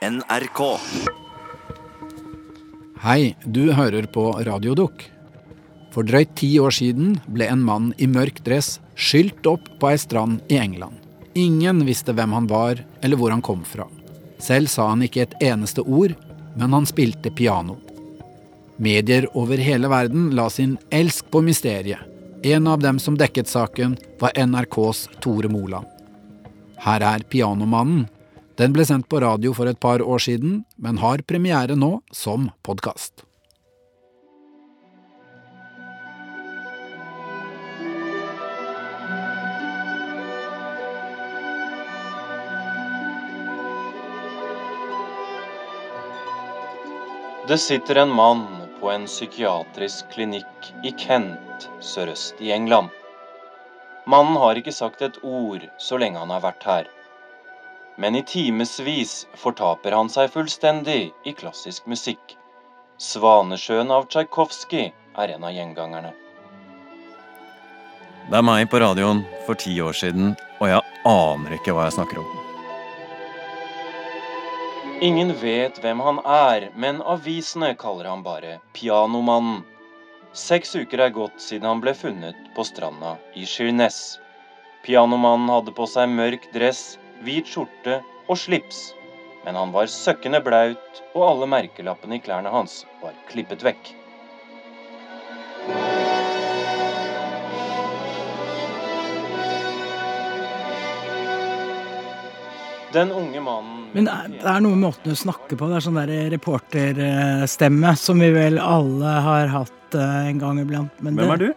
NRK. Hei, du hører på Radiodukk. For drøyt ti år siden ble en mann i mørk dress skylt opp på ei strand i England. Ingen visste hvem han var eller hvor han kom fra. Selv sa han ikke et eneste ord, men han spilte piano. Medier over hele verden la sin elsk på mysteriet. En av dem som dekket saken, var NRKs Tore Moland. Her er Pianomannen. Den ble sendt på radio for et par år siden, men har premiere nå som podkast. Det sitter en mann på en psykiatrisk klinikk i Kent sørøst i England. Mannen har ikke sagt et ord så lenge han har vært her. Men i timevis fortaper han seg fullstendig i klassisk musikk. 'Svanesjøen' av Tsjajkovskij er en av gjengangerne. Det er meg på radioen for ti år siden, og jeg aner ikke hva jeg snakker om. Ingen vet hvem han er, men avisene kaller han bare Pianomannen. Seks uker er gått siden han ble funnet på stranda i Sheerness. Pianomannen hadde på seg mørk dress, hvit skjorte og slips. Men han var søkkende blaut, og alle merkelappene i klærne hans var klippet vekk. Den unge mannen Men det er, det er noe med måten du snakker på. Det er sånn der reporterstemme som vi vel alle har hatt eh, en gang iblant. Men Hvem er du?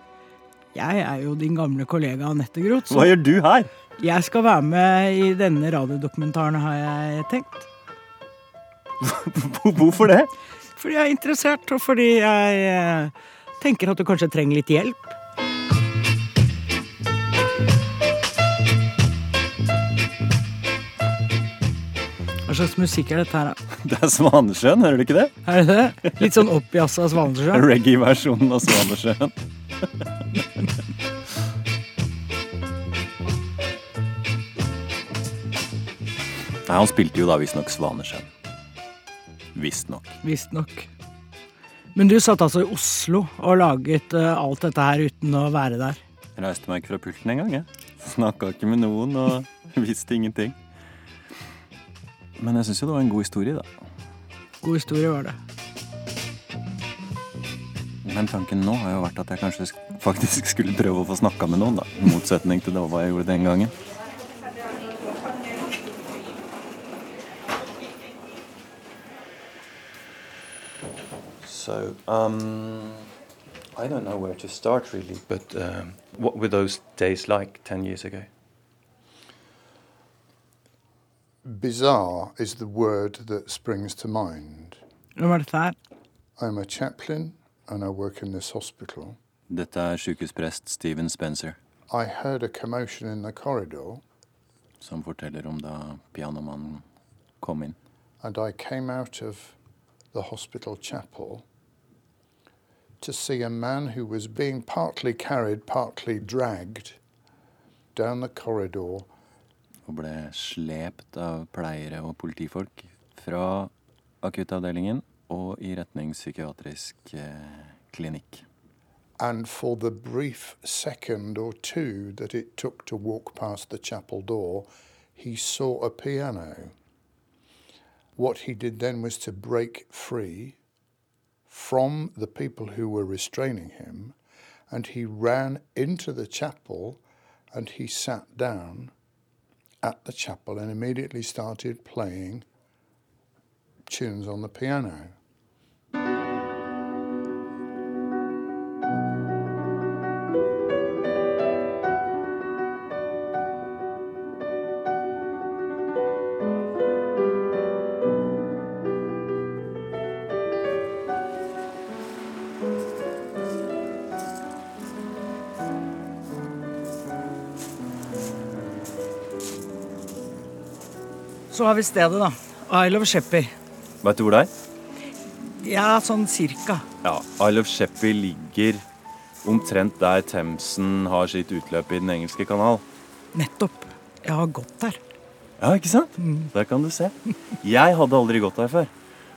Jeg er jo din gamle kollega Anette Groth. Hva gjør du her? Jeg skal være med i denne radiodokumentaren, har jeg tenkt. Hvorfor det? Fordi jeg er interessert, og fordi jeg eh, tenker at du kanskje trenger litt hjelp. Hva slags musikk er dette her, da? Det er Svanesjøen, hører du ikke det? Er det det? Litt sånn oppjazza Svanesjøen? Reggae-versjonen av Svanesjøen. Nei, han spilte jo da visstnok Svanesjøen. Visstnok. Visstnok. Men du satt altså i Oslo og laget eh, alt dette her uten å være der. Jeg reiste meg ikke fra pulten engang, jeg. Snakka ikke med noen og visste ingenting. Men jeg syns jo det var en god historie, da. God historie var det. Men tanken nå har jo vært at jeg kanskje faktisk skulle prøve å få snakka med noen, da. I motsetning til det hva jeg gjorde den gangen. So, um, I don't know where to start really, but um, what were those days like 10 years ago? Bizarre is the word that springs to mind. Hvem var dette? I'm a chaplain and I work in this hospital. Dette er sykehusprest Steven Spencer, I heard a commotion in the corridor som forteller om da pianomannen kom inn. and I came out of the hospital chapel to see a man who was being partly carried, partly dragged down the corridor Og ble slept av pleiere og politifolk fra akuttavdelingen og i retning psykiatrisk eh, klinikk. And for the brief second or two that it took to walk past the chapel door, he saw a piano. What he did then was to break free from the people who were restraining him, and he ran into the chapel and he sat down at the chapel and immediately started playing tunes on the piano. Så har vi stedet, da. Isle of Sheppey. Vet du hvor det er? Ja, sånn cirka. Ja, Isle of Sheppey ligger omtrent der Themsen har sitt utløp i Den engelske kanal. Nettopp. Jeg har gått der. Ja, ikke sant? Der kan du se. Jeg hadde aldri gått der før.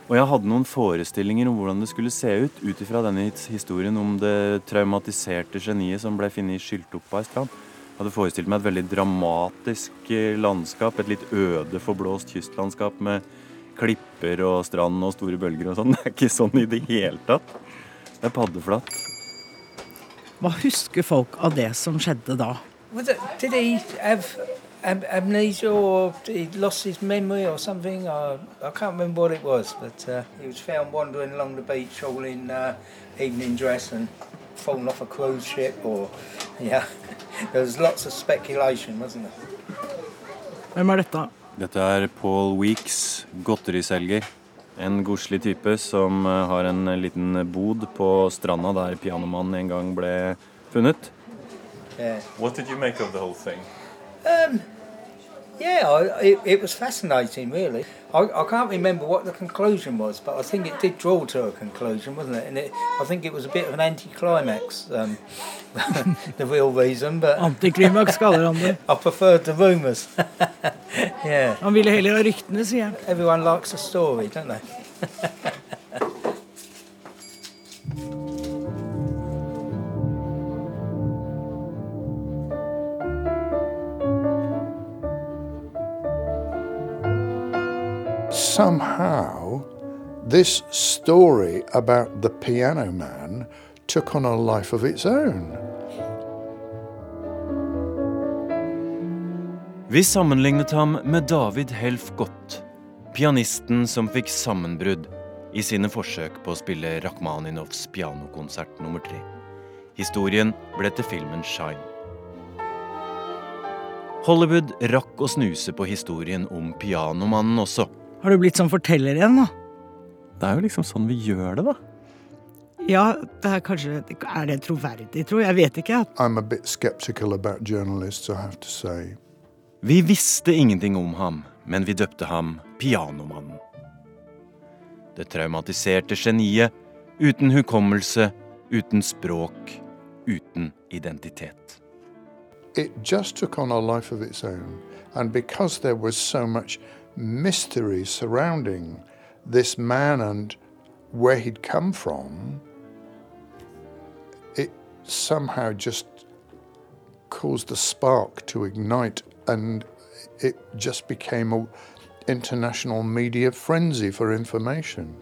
Og jeg hadde noen forestillinger om hvordan det skulle se ut, ut ifra denne historien om det traumatiserte geniet som ble funnet skylt opp av ei strand. Jeg hadde forestilt meg et veldig dramatisk eh, landskap, et litt øde, forblåst kystlandskap med klipper og strand og store bølger og sånn. Det er ikke sånn i det hele tatt. Det er paddeflatt. Hva husker folk av det som skjedde da? Amnesia or he lost his memory or something? I, I can't remember what it was, but uh, he was found wandering along the beach all in uh, evening dress and fallen off a cruise ship or, yeah. there was lots of speculation, wasn't there? Hvem er dette? Dette er Paul Weeks, godteriselger. En godslig type som eh, har en liten bod på stranda der pianomannen en gang ble funnet. Yeah. What did you make of the whole thing? Um, yeah, I, it, it was fascinating, really. I, I can't remember what the conclusion was, but I think it did draw to a conclusion, wasn't it? And it, I think it was a bit of an anticlimax, um, the real reason, but Antiklimaks kaller han det. I preferred the rumours. yeah, Han ville heller ha ryktene, sier han. everyone likes a story, don't they? Somehow, this story about the piano man took on a life of its own. Vi sammenlignet ham med David Helf Gott, pianisten som fikk sammenbrudd i sine forsøk på å spille Rakhmaninovs pianokonsert nummer tre. Historien ble til filmen Shine. Hollywood rakk å snuse på historien om pianomannen også. Har du blitt sånn forteller igjen, da? Det er jo liksom sånn vi gjør det, da. Ja, det er kanskje Er det troverdig, tro? Jeg vet ikke. I'm a bit skeptical about journalists, I have to say. Vi visste ingenting om ham, men vi døpte ham Pianomannen. Det traumatiserte geniet, uten hukommelse, uten språk, uten identitet. It just took on a life of its own. And because there was so much mystery surrounding this man and where he'd come from, it somehow just caused a spark to ignite and it just became an international media frenzy for information.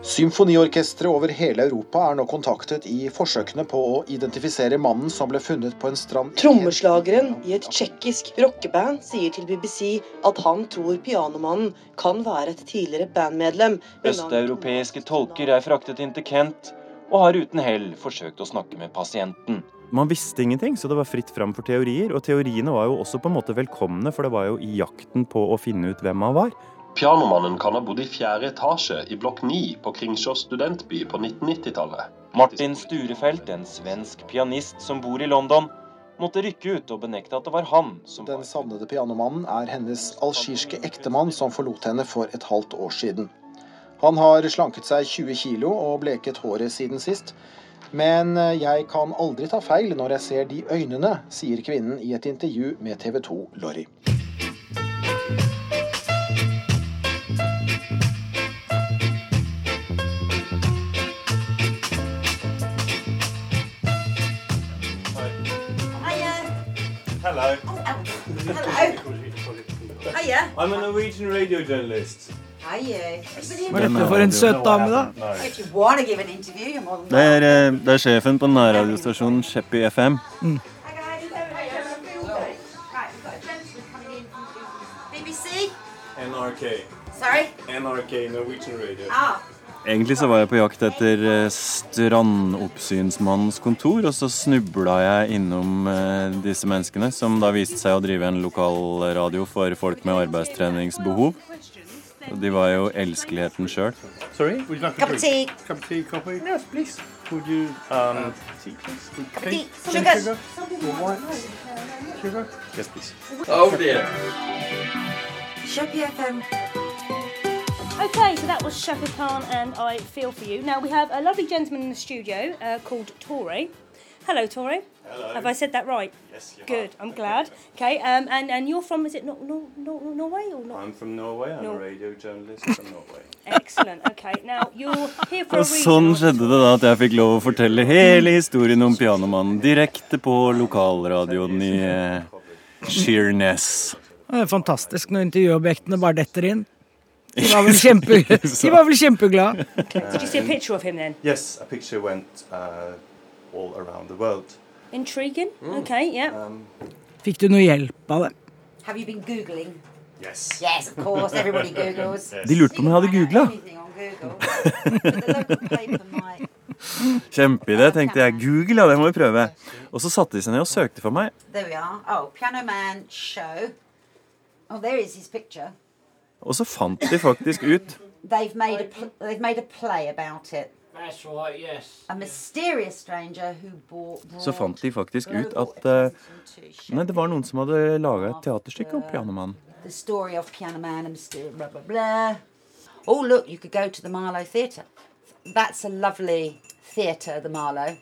Symfoniorkestre over hele Europa er nå kontaktet i forsøkene på å identifisere mannen som ble funnet på en strand Trommeslageren i et tsjekkisk rockeband sier til BBC at han tror pianomannen kan være et tidligere bandmedlem. Østeuropeiske tolker er fraktet inn til Kent og har uten hell forsøkt å snakke med pasienten. Man visste ingenting, så det var fritt fram for teorier. Og teoriene var jo også på en måte velkomne, for det var jo i jakten på å finne ut hvem han var. Pianomannen kan ha bodd i fjerde etasje i blokk 9 på Kringsjås studentby på 1990-tallet. Martin Sturefelt, en svensk pianist som bor i London, måtte rykke ut og benekte at det var han som Den savnede pianomannen er hennes algirske ektemann som forlot henne for et halvt år siden. Han har slanket seg 20 kilo og bleket håret siden sist. Men eh, jeg kan aldri ta feil når jeg ser de øynene, sier kvinnen i et intervju med TV 2 Lorry. Hiya. I'm a Norwegian radio journalist. Hiya. Hva er dette for en søt dame, da? No. If you want to give an interview, you're more than Det er, eh, det er sjefen på nærradiostasjonen Sheppy FM. Mm. NRK. Sorry? NRK Norwegian Radio. Ah, Egentlig så var jeg på jakt etter eh, strandoppsynsmannens kontor, og så snubla jeg innom eh, disse menneskene, som da viste seg å drive en lokalradio for folk med arbeidstreningsbehov. Og de var jo elskeligheten sjøl. Sorry? Would you like cup of tea. Cup of tea, coffee? Yes, please. Would you um, tea, please? Cup of tea. Sugar. Sugar? Yes, please. Shoppy FM. Okay, so that was Shaka Khan and I Feel For You. Now we have a lovely gentleman in the studio uh, called Tori, Hello, Tori. Hello. Have I said that right? Yes, you Good. I'm glad. Okay. Um, and and you're from is it Nor- no, no, Norway or not? I'm from Norway. I'm No. a radio journalist from Norway. Excellent. Okay. Now you're here for a reason. sånn skjedde det da at jeg fikk lov å fortelle hele historien om pianomannen direkte på lokalradioen i eh, Sheerness. Det er fantastisk når intervjuobjektene bare detter inn. De var vel, kjempe, de var vel kjempeglade. Did you see a picture of him then? Yes, a picture went uh, all around the world. Intriguing. Mm. Okay. Yeah. Um, Fikk du noe hjelp av det? Have you been Googling? Yes. Yes, of course. Everybody Googles. De lurte på om jeg hadde googla. Kjempeidé, tenkte jeg. Google, ja, det må vi prøve. Og så satte de seg ned og søkte for meg. There we are. Oh, Piano Man show. Oh, there is his picture. Og så fant de faktisk ut They've made a they've made a play about it. That's right, yes. A mysterious stranger who bought, Så fant de faktisk ut at uh, Nei, det var noen som hadde laga et teaterstykke om pianomannen. Oh, look, you could go to the Marlow Theatre. That's a lovely theatre, the Marlow.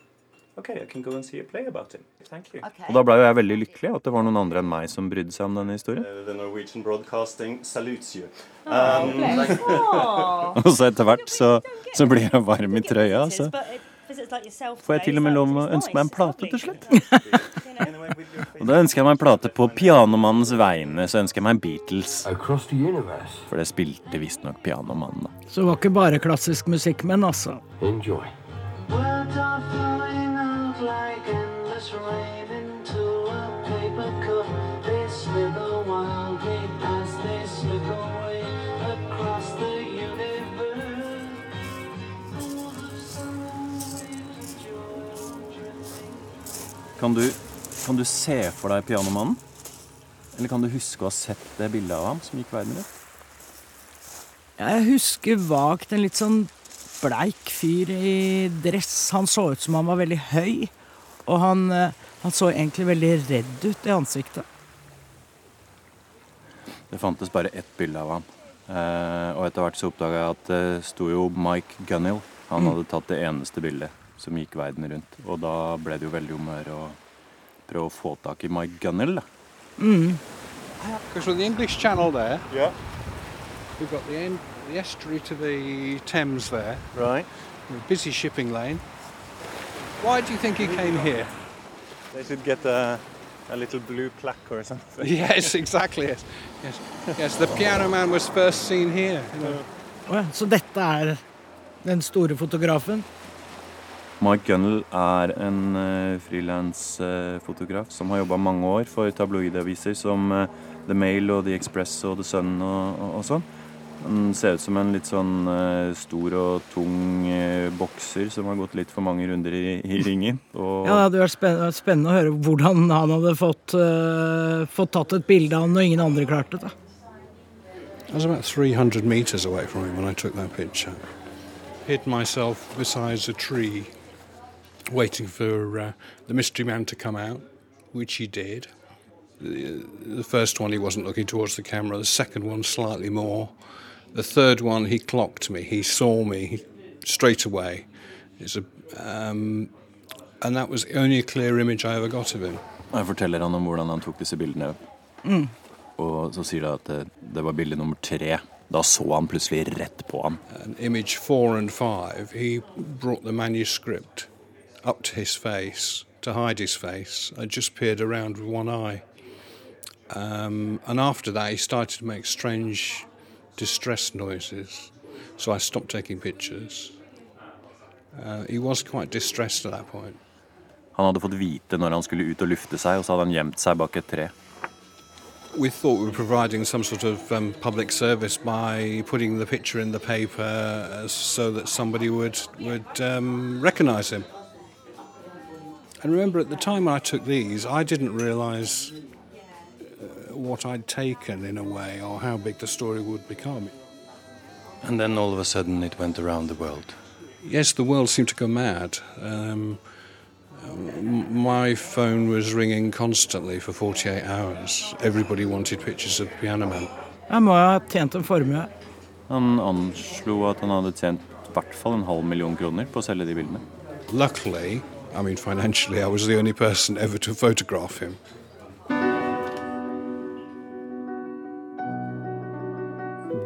Okay, I can go and see a play about it. Thank you. Og da ble jo jeg veldig lykkelig at det var noen andre enn meg som brydde seg om denne historien. Uh, the Norwegian Broadcasting salutes you. Oh, Um. Oh. Og så etter hvert så, så blir jeg varm i trøya. Så yourself får jeg til og med lov å ønske meg en plate til slutt. Og da ønsker jeg meg en plate på pianomannens vegne. Så ønsker jeg meg Beatles. For det spilte visstnok pianomannen, da. Så det var ikke bare klassisk musikk, men altså. Enjoy. Words Kan du, kan du se for deg pianomannen? Eller kan du huske å ha sett det bildet av ham som gikk verden rundt? Jeg husker vagt en litt sånn bleik fyr i dress. Han så ut som han var veldig høy, og han, eh, han så egentlig veldig redd ut i ansiktet. Det fantes bare ett bilde av ham. Eh, og etter hvert så oppdaga jeg at det sto jo Mike Gunnill. Han Mm. hadde tatt det eneste bildet som gikk verden rundt. Og da ble det jo veldig om å gjøre å prøve å få tak i Mike Gunnill. Da. Mm. Because with the English Channel there, yeah, we've got the, the estuary to the Thames there. Right. A busy shipping lane. Why do you think he came here? They should get a, a little blue plaque or something. yes, exactly. Yes, yes, yes. The Piano Man was first seen here. You know. Å ja, Så dette er den store fotografen? Mike Gunnell er en uh, frilansfotograf som har jobba mange år for tabloidaviser som eh, The Mail og The Express og The Sun og, og, og sånn. Han ser ut som en litt sånn uh, stor og tung uh, bokser som har gått litt for mange runder i, i ringen. Og Ja, Det hadde vært spennende, spennende å høre hvordan han hadde fått, uh, fått tatt et bilde av han når ingen andre klarte det. I was about 300 meters away from him when I took that picture. Hid myself beside a tree, waiting for uh, the mystery man to come out, which he did. The, the first one, he wasn't looking towards the camera. The second one, slightly more. The third one, he clocked me. He saw me straight away. It's a, um, and that was the only clear image I ever got of him. Jeg forteller han om hvordan han tok disse bildene. Mm. Og så sier det at det, det var bilde nummer tre. Da så han plutselig rett på ham. And image four and five, he brought the manuscript up to his face to hide his face. I just peered around with one eye. Um, and after that, he started to make strange distress noises. So I stopped taking pictures. Uh, he was quite distressed at that point. Han hadde fått vite når han skulle ut og lufte seg, og så hadde han gjemt seg bak et tre. We thought we were providing some sort of um, public service by putting the picture in the paper uh, so that somebody would would um, recognise him. And remember, at the time I took these, I didn't realise uh, what I'd taken in a way, or how big the story would become. And then all of a sudden it went around the world. Yes, the world seemed to go mad. Um, my phone was ringing constantly for 48 hours. Everybody wanted pictures of Piano Man. Jeg må ha tjent en formue. Han anslo at han hadde tjent i hvert fall en halv million kroner på å selge de bildene. Luckily, I mean, financially, I was the only person ever to photograph him.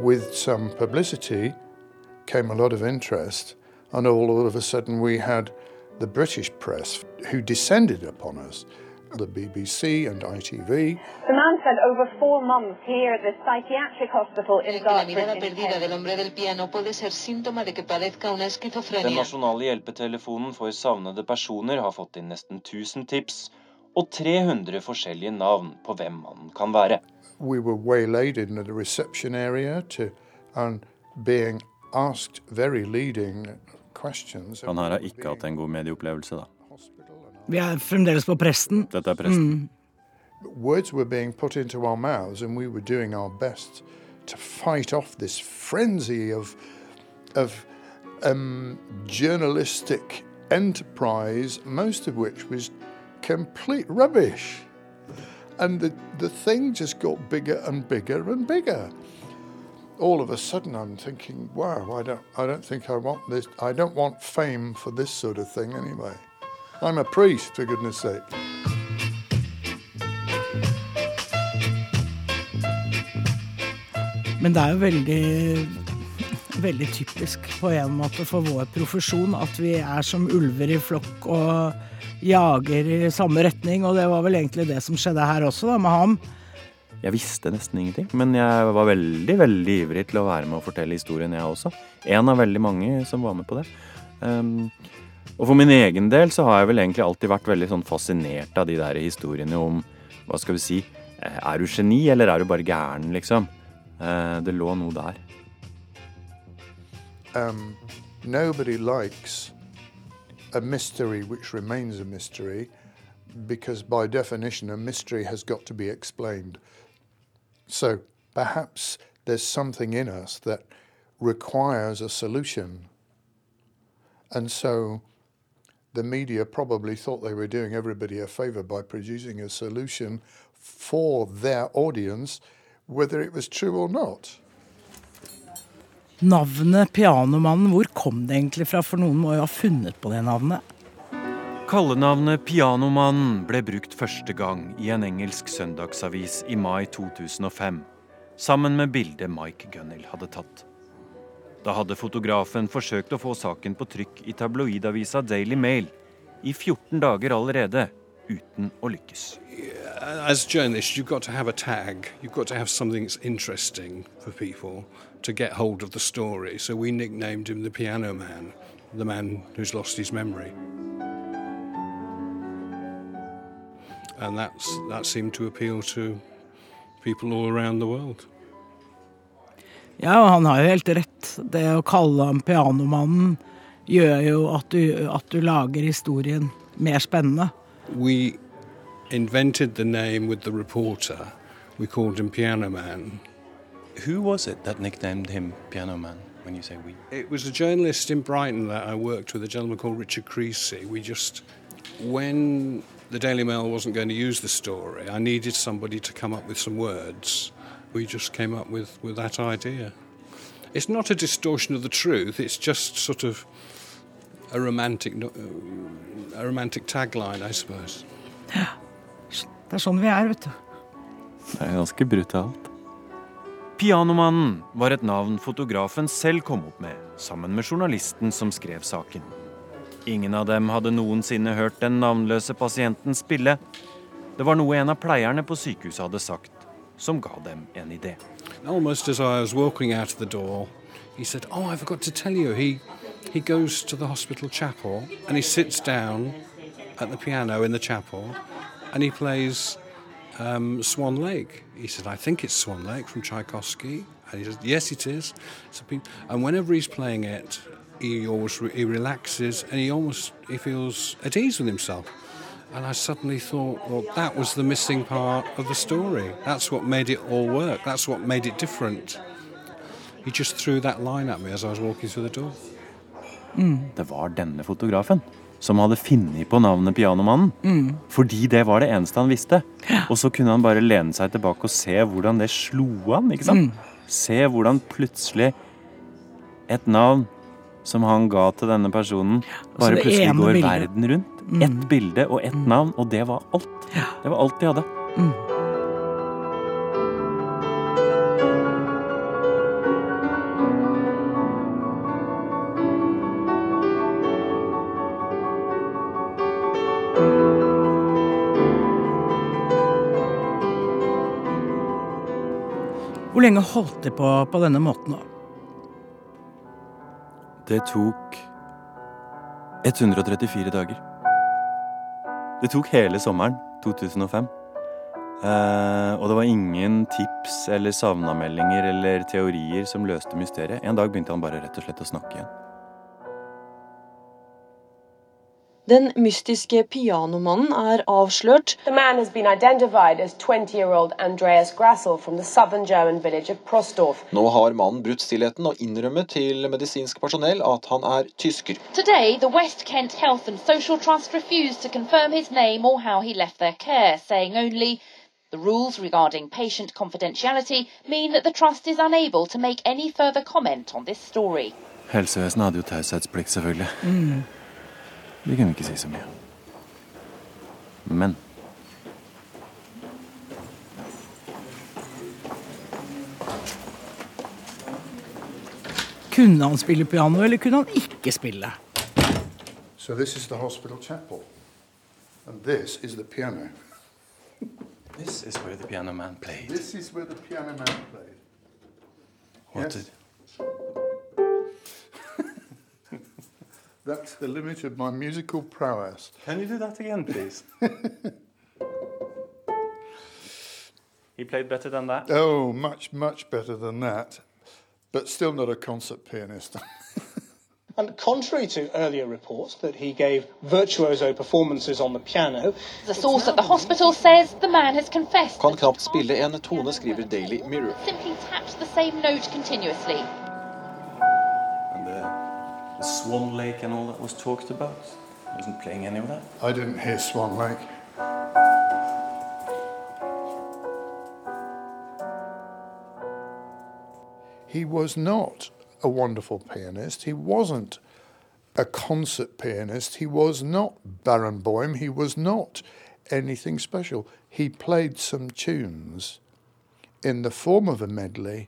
With some publicity came a lot of interest, and all of a sudden we had the British press who descended upon us, the BBC and ITV. The man spent over four months here at the psychiatric hospital in que la mirada Dartford. perdida del hombre del piano puede ser síntoma de que padezca una Den esquizofrenia. nasjonale hjelpetelefonen for savnede personer har fått inn nesten 1000 tips og 300 forskjellige navn på hvem mannen kan være. We were waylaid in the reception area to, and being asked very leading questions. Han her har ikke hatt en god medieopplevelse, da. Vi er fremdeles på presten. Dette er presten. Mm. Words were being put into our mouths, and we were doing our best to fight off this frenzy of, of um, journalistic enterprise, most of which was complete rubbish. And the, the thing just got bigger and bigger and bigger. All of a sudden, I'm thinking, wow, I don't, I don't think I want this. I don't want fame for this sort of thing anyway. I'm a priest, for goodness sake. Men det er jo veldig, veldig typisk på en måte for vår profesjon at vi er som ulver i flokk og jager i samme retning. Og det var vel egentlig det som skjedde her også, da, med ham. Jeg visste nesten ingenting, men jeg var veldig veldig ivrig til å være med og fortelle historien, jeg også. En av veldig mange som var med på det. Um, og for min egen del så har jeg vel egentlig alltid vært veldig sånn fascinert av de der historiene om Hva skal vi si? eh, Er du geni, eller er du bare gæren, liksom? Uh, det lå noe der. um, nobody likes a mystery which remains a mystery because, by definition, a mystery has got to be explained. So perhaps there's something in us that requires a solution. And so the media probably thought they were doing everybody a favor by producing a solution for their audience, whether it was true or not. Navnet Pianomannen, hvor kom det egentlig fra? For noen må jo ha funnet på det navnet. Kallenavnet Pianomannen ble brukt første gang i en engelsk søndagsavis i mai 2005, sammen med bildet Mike Gunnell hadde tatt. Da hadde fotografen forsøkt å få saken på trykk i tabloidavisa Daily Mail i 14 dager allerede, uten å lykkes. As journalists, you've got to have a tag. You've got to have something that's interesting for people to get hold of the story. So we nicknamed him the Piano Man, the man who's lost his memory. And that's, that seemed to appeal to people all around the world. Ja, han har jo helt rett. Det å kalle ham Pianomannen gjør jo at du, at du lager historien mer spennende. We invented the name with the reporter. We called him Piano Man. Who was it that nicknamed him Piano Man, when you say we? It was a journalist in Brighton that I worked with, a gentleman called Richard Creasy. We just, when the Daily Mail wasn't going to use the story, I needed somebody to come up with some words. We just came up with, with that idea. It's not a distortion of the truth, it's just sort of a romantic, uh, a romantic tagline, I suppose. Det er sånn vi er, vet du. Det er ganske brutalt. Pianomannen var et navn fotografen selv kom opp med, sammen med journalisten som skrev saken. Ingen av dem hadde noensinne hørt den navnløse pasienten spille. Det var noe en av pleierne på sykehuset hadde sagt, som ga dem en idé. Almost as I was walking out of the door, he said, Oh, I forgot to tell you. He, he goes to the hospital chapel and he sits down at the piano in the chapel and he plays um, Swan Lake. He said, I think it's Swan Lake from Tchaikovsky. And he says, Yes, it is. So pe- and whenever he's playing it, he always re- he relaxes and he almost he feels at ease with himself. And I suddenly thought, well, that was the missing part of the story. That's what made it all work. That's what made it different. He just threw that line at me as I was walking through the door. Det var denne fotografen som hadde funnet på navnet Pianomannen. Mm. Fordi det var det eneste han visste. Og så kunne han bare lene seg tilbake og se hvordan det slo an. ikke sant? Mm. Se hvordan plutselig et navn som han ga til denne personen. Bare plutselig går bildet. verden rundt. Mm. Ett bilde og ett navn, og det var alt. Det var alt de hadde. Mm. Hvor lenge holdt de på på denne måten, da? Det tok 134 dager. Det tok hele sommeren 2005. Eh, og det var ingen tips eller savnameldinger eller teorier som løste mysteriet. En dag begynte han bare rett og slett å snakke igjen. Den mystiske pianomannen er avslørt. The man has been identified as 20 year Andreas Grassel from the southern German village of Prostorf. Nå har mannen brutt stillheten og innrømmet til medisinsk personell at han er tysker. Today, the West Kent Health and Social Trust refused to confirm his name or how he left their care, saying only the rules regarding patient confidentiality mean that the trust is unable to make any further comment on this story. Helsevesenet hadde jo taushetsplikt, selvfølgelig. Mm. Vi kunne ikke si så mye. Men Kunne han spille piano, eller kunne han ikke spille? So this is the hospital chapel. And this is the piano. This is where the piano man played. This is where the piano man played. What Yes. did- That's the limit of my musical prowess. Can you do that again, please? he played better than that. Oh, much, much better than that. But still not a concert pianist. And contrary to earlier reports that he gave virtuoso performances on the piano, The source at the hospital says the man has confessed Kan knapt spille en tone, skriver Daily Mirror. simply tapped the same note continuously. Swan Lake and all that was talked about. I wasn't playing any of that. I didn't hear Swan Lake. He was not a wonderful pianist. He wasn't a concert pianist. He was not Barenboim. He was not anything special. He played some tunes in the form of a medley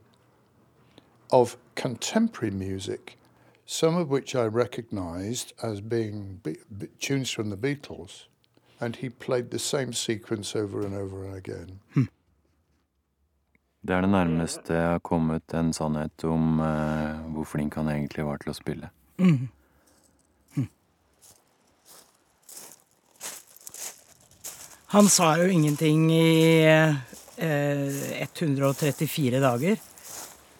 of contemporary music, some of which I recognized as being be- be- tunes from the Beatles. And he played the same sequence over and over again. Det er det nærmeste jeg har kommet en sannhet om uh, hvor flink han egentlig var til å spille. Mm. Han sa jo ingenting i uh, 134 dager.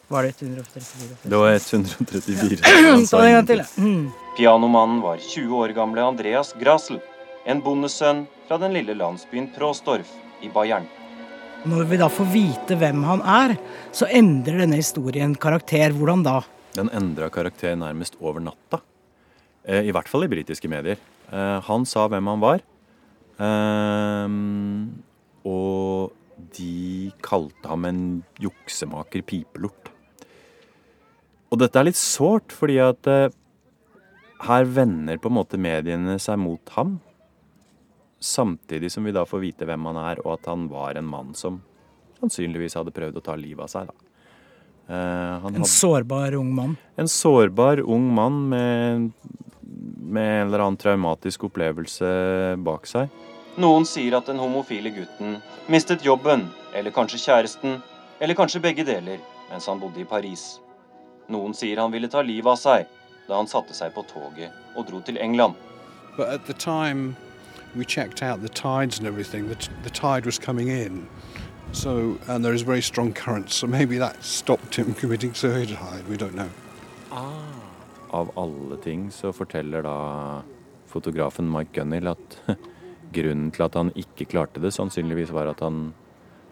Var det 134? Det var 134. Ta det en gang til. Mm. Pianomannen var 20 år gamle Andreas Grasel, en bondesønn fra den lille landsbyen Prostorf i Bayern. Når vi da får vite hvem han er, så endrer denne historien karakter. Hvordan da? Den endra karakter nærmest over natta. Eh, I hvert fall i britiske medier. Eh, han sa hvem han var. Ehm, og de kalte ham en juksemaker pipelort. Og dette er litt sårt, fordi at eh, her vender på en måte mediene seg mot ham. Samtidig som vi da får vite hvem han er, og at han var en mann som sannsynligvis hadde prøvd å ta livet av seg. da. Uh, han En hadde- sårbar ung mann. en sårbar ung mann med, med en eller annen traumatisk opplevelse bak seg. Noen sier at den homofile gutten mistet jobben, eller kanskje kjæresten, eller kanskje begge deler, mens han bodde i Paris. Noen sier han ville ta livet av seg da han satte seg på toget og dro til England. But at the time we checked out the tides and everything, the, t- the tide was coming in. So, and there is very strong currents, so maybe that stopped him committing suicide. We don't know. Av alle ting så forteller da fotografen Mike Gunnell at grunnen til at han ikke klarte det, sannsynligvis var at han,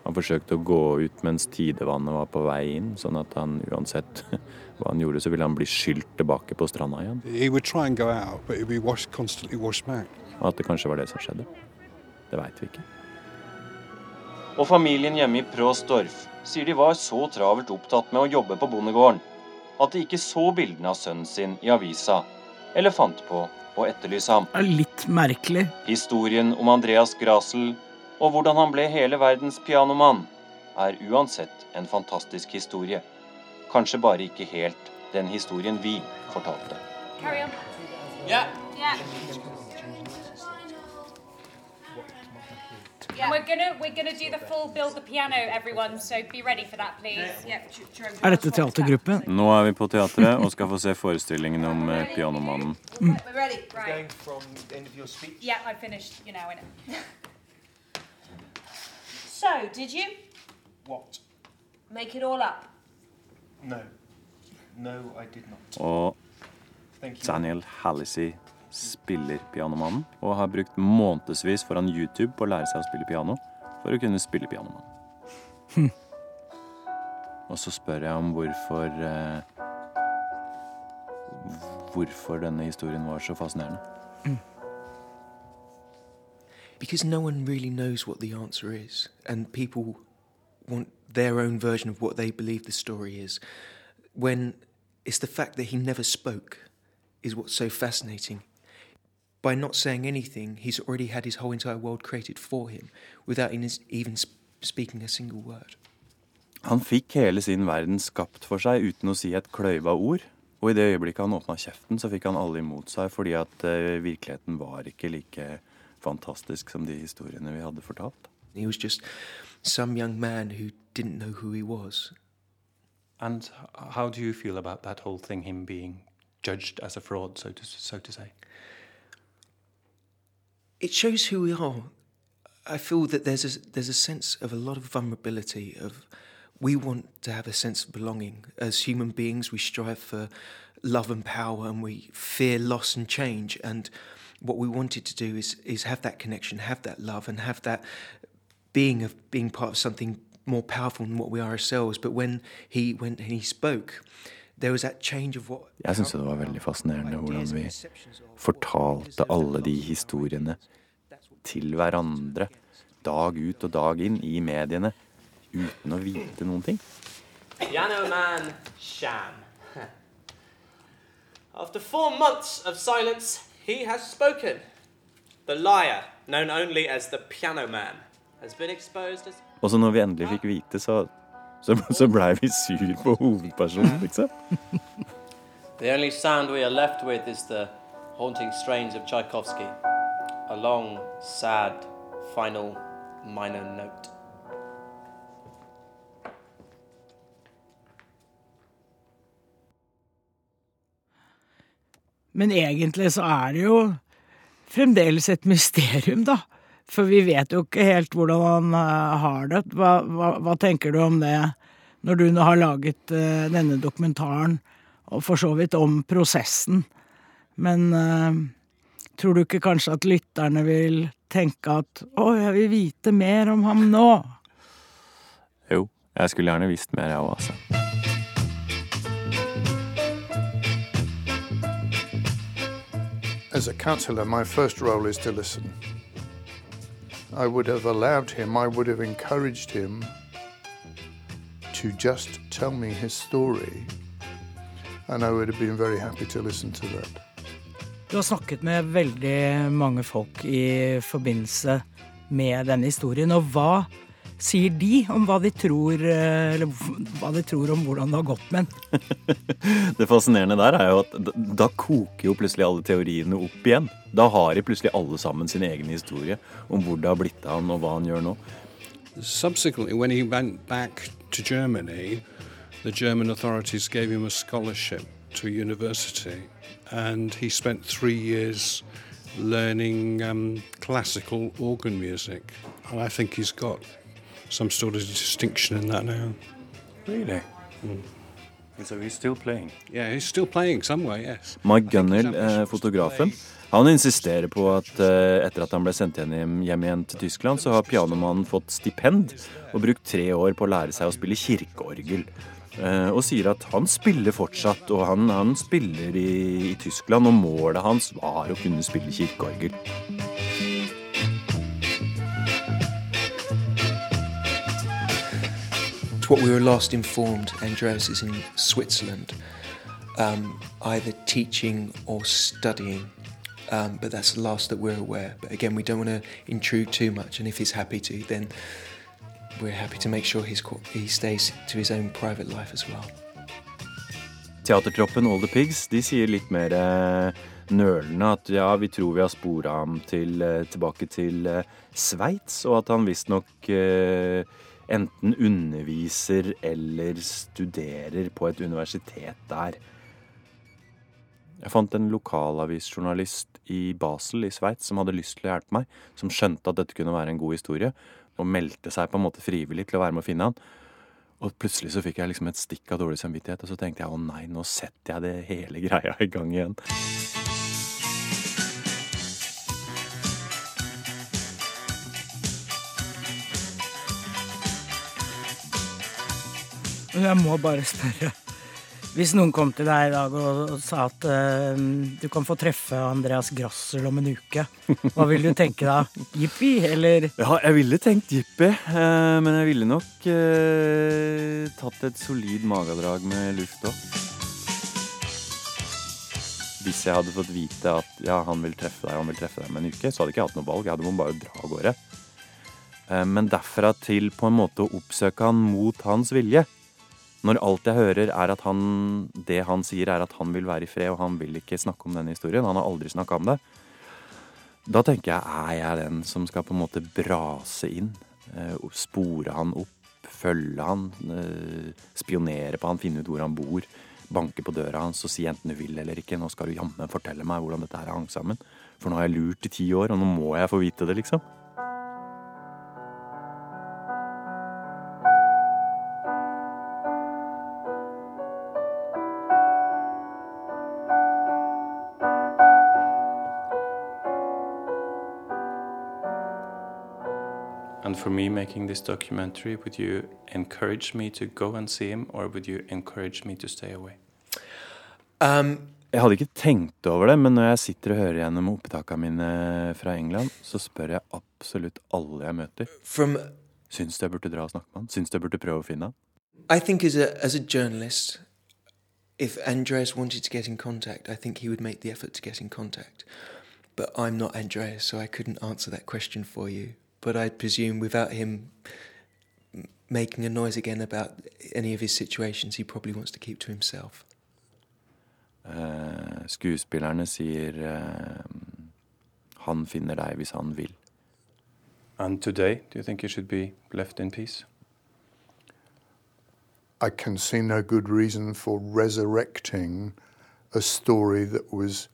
han forsøkte å gå ut mens tidevannet var på vei inn, sånn at han uansett hva han gjorde, så ville han bli skylt tilbake på stranda igjen. He would try and go out, but he'd be washed, constantly washed back. Og at det kanskje var det som skjedde. Det veit vi ikke. Og familien hjemme i Prostorf sier de var så travelt opptatt med å jobbe på bondegården at de ikke så bildene av sønnen sin i avisa, eller fant på å etterlyse ham. Det er litt merkelig. Historien om Andreas Grasel og hvordan han ble hele verdens pianomann, er uansett en fantastisk historie. Kanskje bare ikke helt den historien vi fortalte. Carry on. Yeah. Yeah. Er dette teatergruppen? Nå er vi på teatret og skal få se forestillingen om eh, pianomannen. Mm. We're ready. Right. Going from the end of your speech. Yeah, I finished. You know, innit? so, did you What? make it all up? No. No, I did not. Og Daniel Hallisi spiller pianomannen og har brukt månedsvis foran YouTube på å lære seg å spille piano for å kunne spille pianomannen. Hm. Og så spør jeg om hvorfor eh, Hvorfor denne historien var så fascinerende. Because no one really knows what the answer is, and people want their own version of what they believe the story is. When it's the fact that he never spoke is what's so fascinating. By not saying anything, he's already had his whole entire world created for him without even speaking a single word. Han fikk hele sin verden skapt for seg uten å si et kløyva ord. Og i det øyeblikket han åpna kjeften, så fikk han alle imot seg fordi at eh, virkeligheten var ikke like fantastisk som de historiene vi hadde fortalt. He was just some young man who didn't know who he was. And how do you feel about that whole thing, him being judged as a fraud, so to, so to say? it shows who we are. I feel that there's a, there's a sense of a lot of vulnerability. Of we want to have a sense of belonging as human beings. We strive for love and power, and we fear loss and change. And what we wanted to do is is have that connection, have that love, and have that being of being part of something more powerful than what we are ourselves. But when he when he spoke, there was that change of what Jeg syns det var veldig fascinerende hvordan vi fortalte alle de historiene til hverandre dag ut og dag inn i mediene uten å vite noen ting. Pianoman Sham. After four months of silence, he has spoken. The liar, known only as the Piano Man, Og så når vi endelig fikk vite, så, så, så blei vi sur på hovedpersonen, liksom. The only sound we are left with is the haunting strains of Tchaikovsky. A long, sad, final minor note. Men egentlig så er det jo fremdeles et mysterium, da. For vi vet jo ikke helt hvordan han eh, har det. Hva, hva, hva tenker du om det, når du nå har laget eh, denne dokumentaren, og for så vidt om prosessen? Men uh, tror du ikke kanskje at lytterne vil tenke at å, jeg vil vite mer om ham nå? Jo, jeg skulle gjerne visst mer, jeg òg, altså. As a counsellor, my first role is to listen. I would have allowed him, I would have encouraged him to just tell me his story, and I would have been very happy to listen to that. Du har snakket med veldig mange folk i forbindelse med denne historien, og hva sier de om hva de tror, eh, eller hva de tror om hvordan det har gått med den? Det fascinerende der er jo at da, da koker jo plutselig alle teoriene opp igjen. Da har de plutselig alle sammen sin egen historie om hvor det har blitt av han, og hva han gjør nå. Subsequently, when he went back to Germany, the German authorities gave him a scholarship to a university, and he spent three years learning um, classical organ music. And I think he's got some sort of distinction in that now. Really? So he's still playing? Yeah, he's still playing somewhere, yes. Mike Gunnell, eh, fotografen, han insisterer på at eh, etter at han ble sendt hjem, hjem igjen til Tyskland, så har pianomannen fått stipend og brukt tre år på å lære seg å spille kirkeorgel. Eh, og sier at han spiller fortsatt, og han, han spiller i, i Tyskland, og målet hans var å kunne spille kirkeorgel. What we were last informed, Andreas is in Switzerland. um, either teaching or studying. Um, but that's the last that we're aware. But again, we don't want to intrude too much. And if he's happy to, then we're happy to make sure he's, qu- he stays to his own private life as well. Teatertroppen All the Pigs de sier litt mer eh, nølende at ja, vi tror vi har spora ham til, eh, tilbake til eh, Sveits, og at han visstnok eh, enten underviser eller studerer på et universitet der. Jeg fant en lokalavisjournalist i Basel i Sveits som hadde lyst til å hjelpe meg, som skjønte at dette kunne være en god historie, og meldte seg på en måte frivillig til å være med å finne han. Og plutselig så fikk jeg liksom et stikk av dårlig samvittighet, og så tenkte jeg å nei, nå setter jeg det hele greia i gang igjen. Jeg må bare spørre. Hvis noen kom til deg i dag og, sa at uh, du kan få treffe Andreas Grassel om en uke, hva vil du tenke da? Jippi, eller? Ja, jeg ville tenkt jippi, uh, men jeg ville nok uh, tatt et solid magedrag med luft òg. Hvis jeg hadde fått vite at ja, han vil treffe deg, han vil treffe deg om en uke, så hadde jeg ikke hatt noe valg. Jeg hadde bare dra av gårde. Men derfra til på en måte å oppsøke han mot hans vilje. Når alt jeg hører er at han, det han sier er at han vil være i fred, og han vil ikke snakke om denne historien. Han har aldri snakka om det. Da tenker jeg, er jeg den som skal på en måte brase inn? eh, Spore han opp, følge han, eh, spionere på han, finne ut hvor han bor. Banke på døra hans og si enten du vil eller ikke. Nå skal du jammen fortelle meg hvordan dette her hang sammen. For nå har jeg lurt i ti år, og nå må jeg få vite det, liksom. And for me making this documentary, would you encourage me to go and see him, or would you encourage me to stay away? Um, jeg hadde ikke tenkt over det, men når jeg sitter og hører gjennom opptakene mine fra England, så spør jeg absolutt alle jeg møter. From Syns du jeg burde dra og snakke med han? Syns du jeg burde prøve å finne han? I think as a as a journalist, if Andreas wanted to get in contact, I think he would make the effort to get in contact. But I'm not Andreas, so I couldn't answer that question for you. But I presume without him making a noise again about any of his situations, he probably wants to keep to himself. Eh, skuespillerne sier eh, han finner deg hvis han vil. And today, do you think he should be left in peace? I can see no good reason for resurrecting a story that was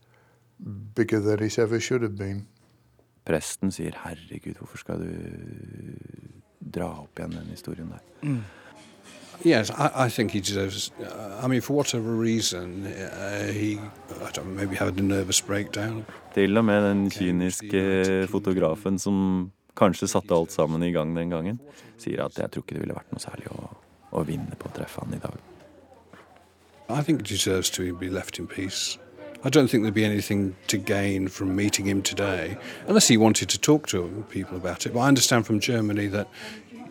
bigger than it ever should have been. Presten sier 'herregud, hvorfor skal du dra opp igjen den historien der'? Yes, I, I think he deserves. I mean, for whatever reason, uh, he, I don't know, maybe had a nervous breakdown. Til og med den kyniske fotografen som kanskje satte alt sammen i gang den gangen, sier at 'jeg tror ikke det ville vært noe særlig å, å vinne på å treffe han i dag'. I think he deserves to be left in peace. I don't think there'd be anything to gain from meeting him today, unless he wanted to talk to people about it. But I understand from Germany that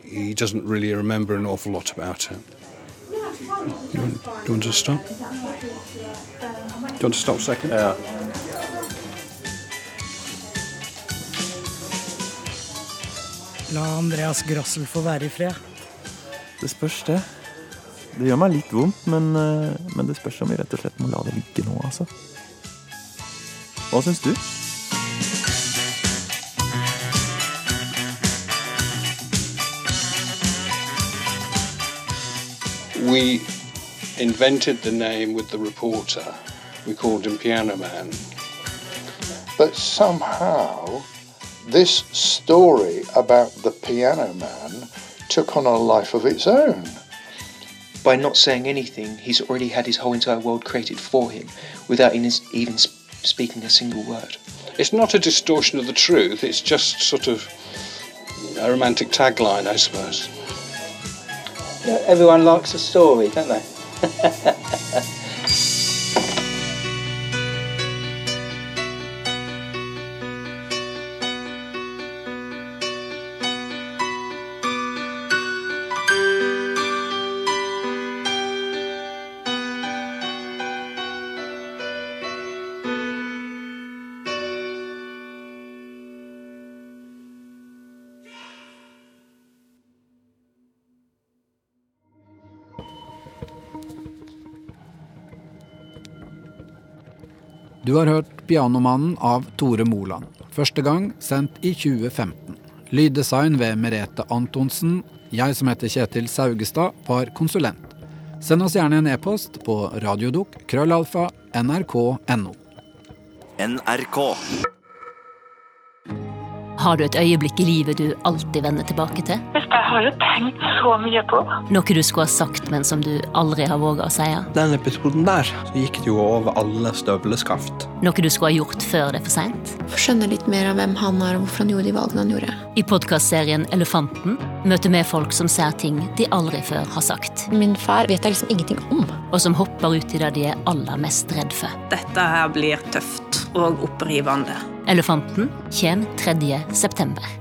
he doesn't really remember an awful lot about it. You want, do you want to stop? Do you want to stop a second? Yeah. La Andreas Grassel få være i fred. Det spørs, det. Det gjør meg litt vondt, men, eh, men det spørs om vi rett og slett må la det ligge nå, altså. Hva syns du? We invented the name with the reporter. We called him Piano Man. But somehow, this story about the piano man took on a life of its own. By not saying anything, he's already had his whole entire world created for him without in- even sp- speaking a single word. It's not a distortion of the truth, it's just sort of a romantic tagline, I suppose. everyone likes a story, don't they? Du har hørt 'Pianomannen' av Tore Moland. Første gang sendt i 2015. Lyddesign ved Merete Antonsen. Jeg som heter Kjetil Saugestad, var konsulent. Send oss gjerne en e-post på radiodok krøllalfa nrk.no. NRK. Har du et øyeblikk i livet du alltid vender tilbake til? Jeg har jo tenkt så mye på. Noe du skulle ha sagt, men som du aldri har våga å si? Den episoden der så gikk det jo over alle støvleskaft. Noe du skulle ha gjort før det er for seint? Skjønne litt mer av hvem han er, og hvorfor han gjorde de valgene han gjorde. I podkastserien Elefanten møter vi folk som ser ting de aldri før har sagt. Min far vet jeg liksom ingenting om. Og som hopper ut i det de er aller mest redd for. Dette her blir tøft og opprivende. Elefanten kommer 3. september.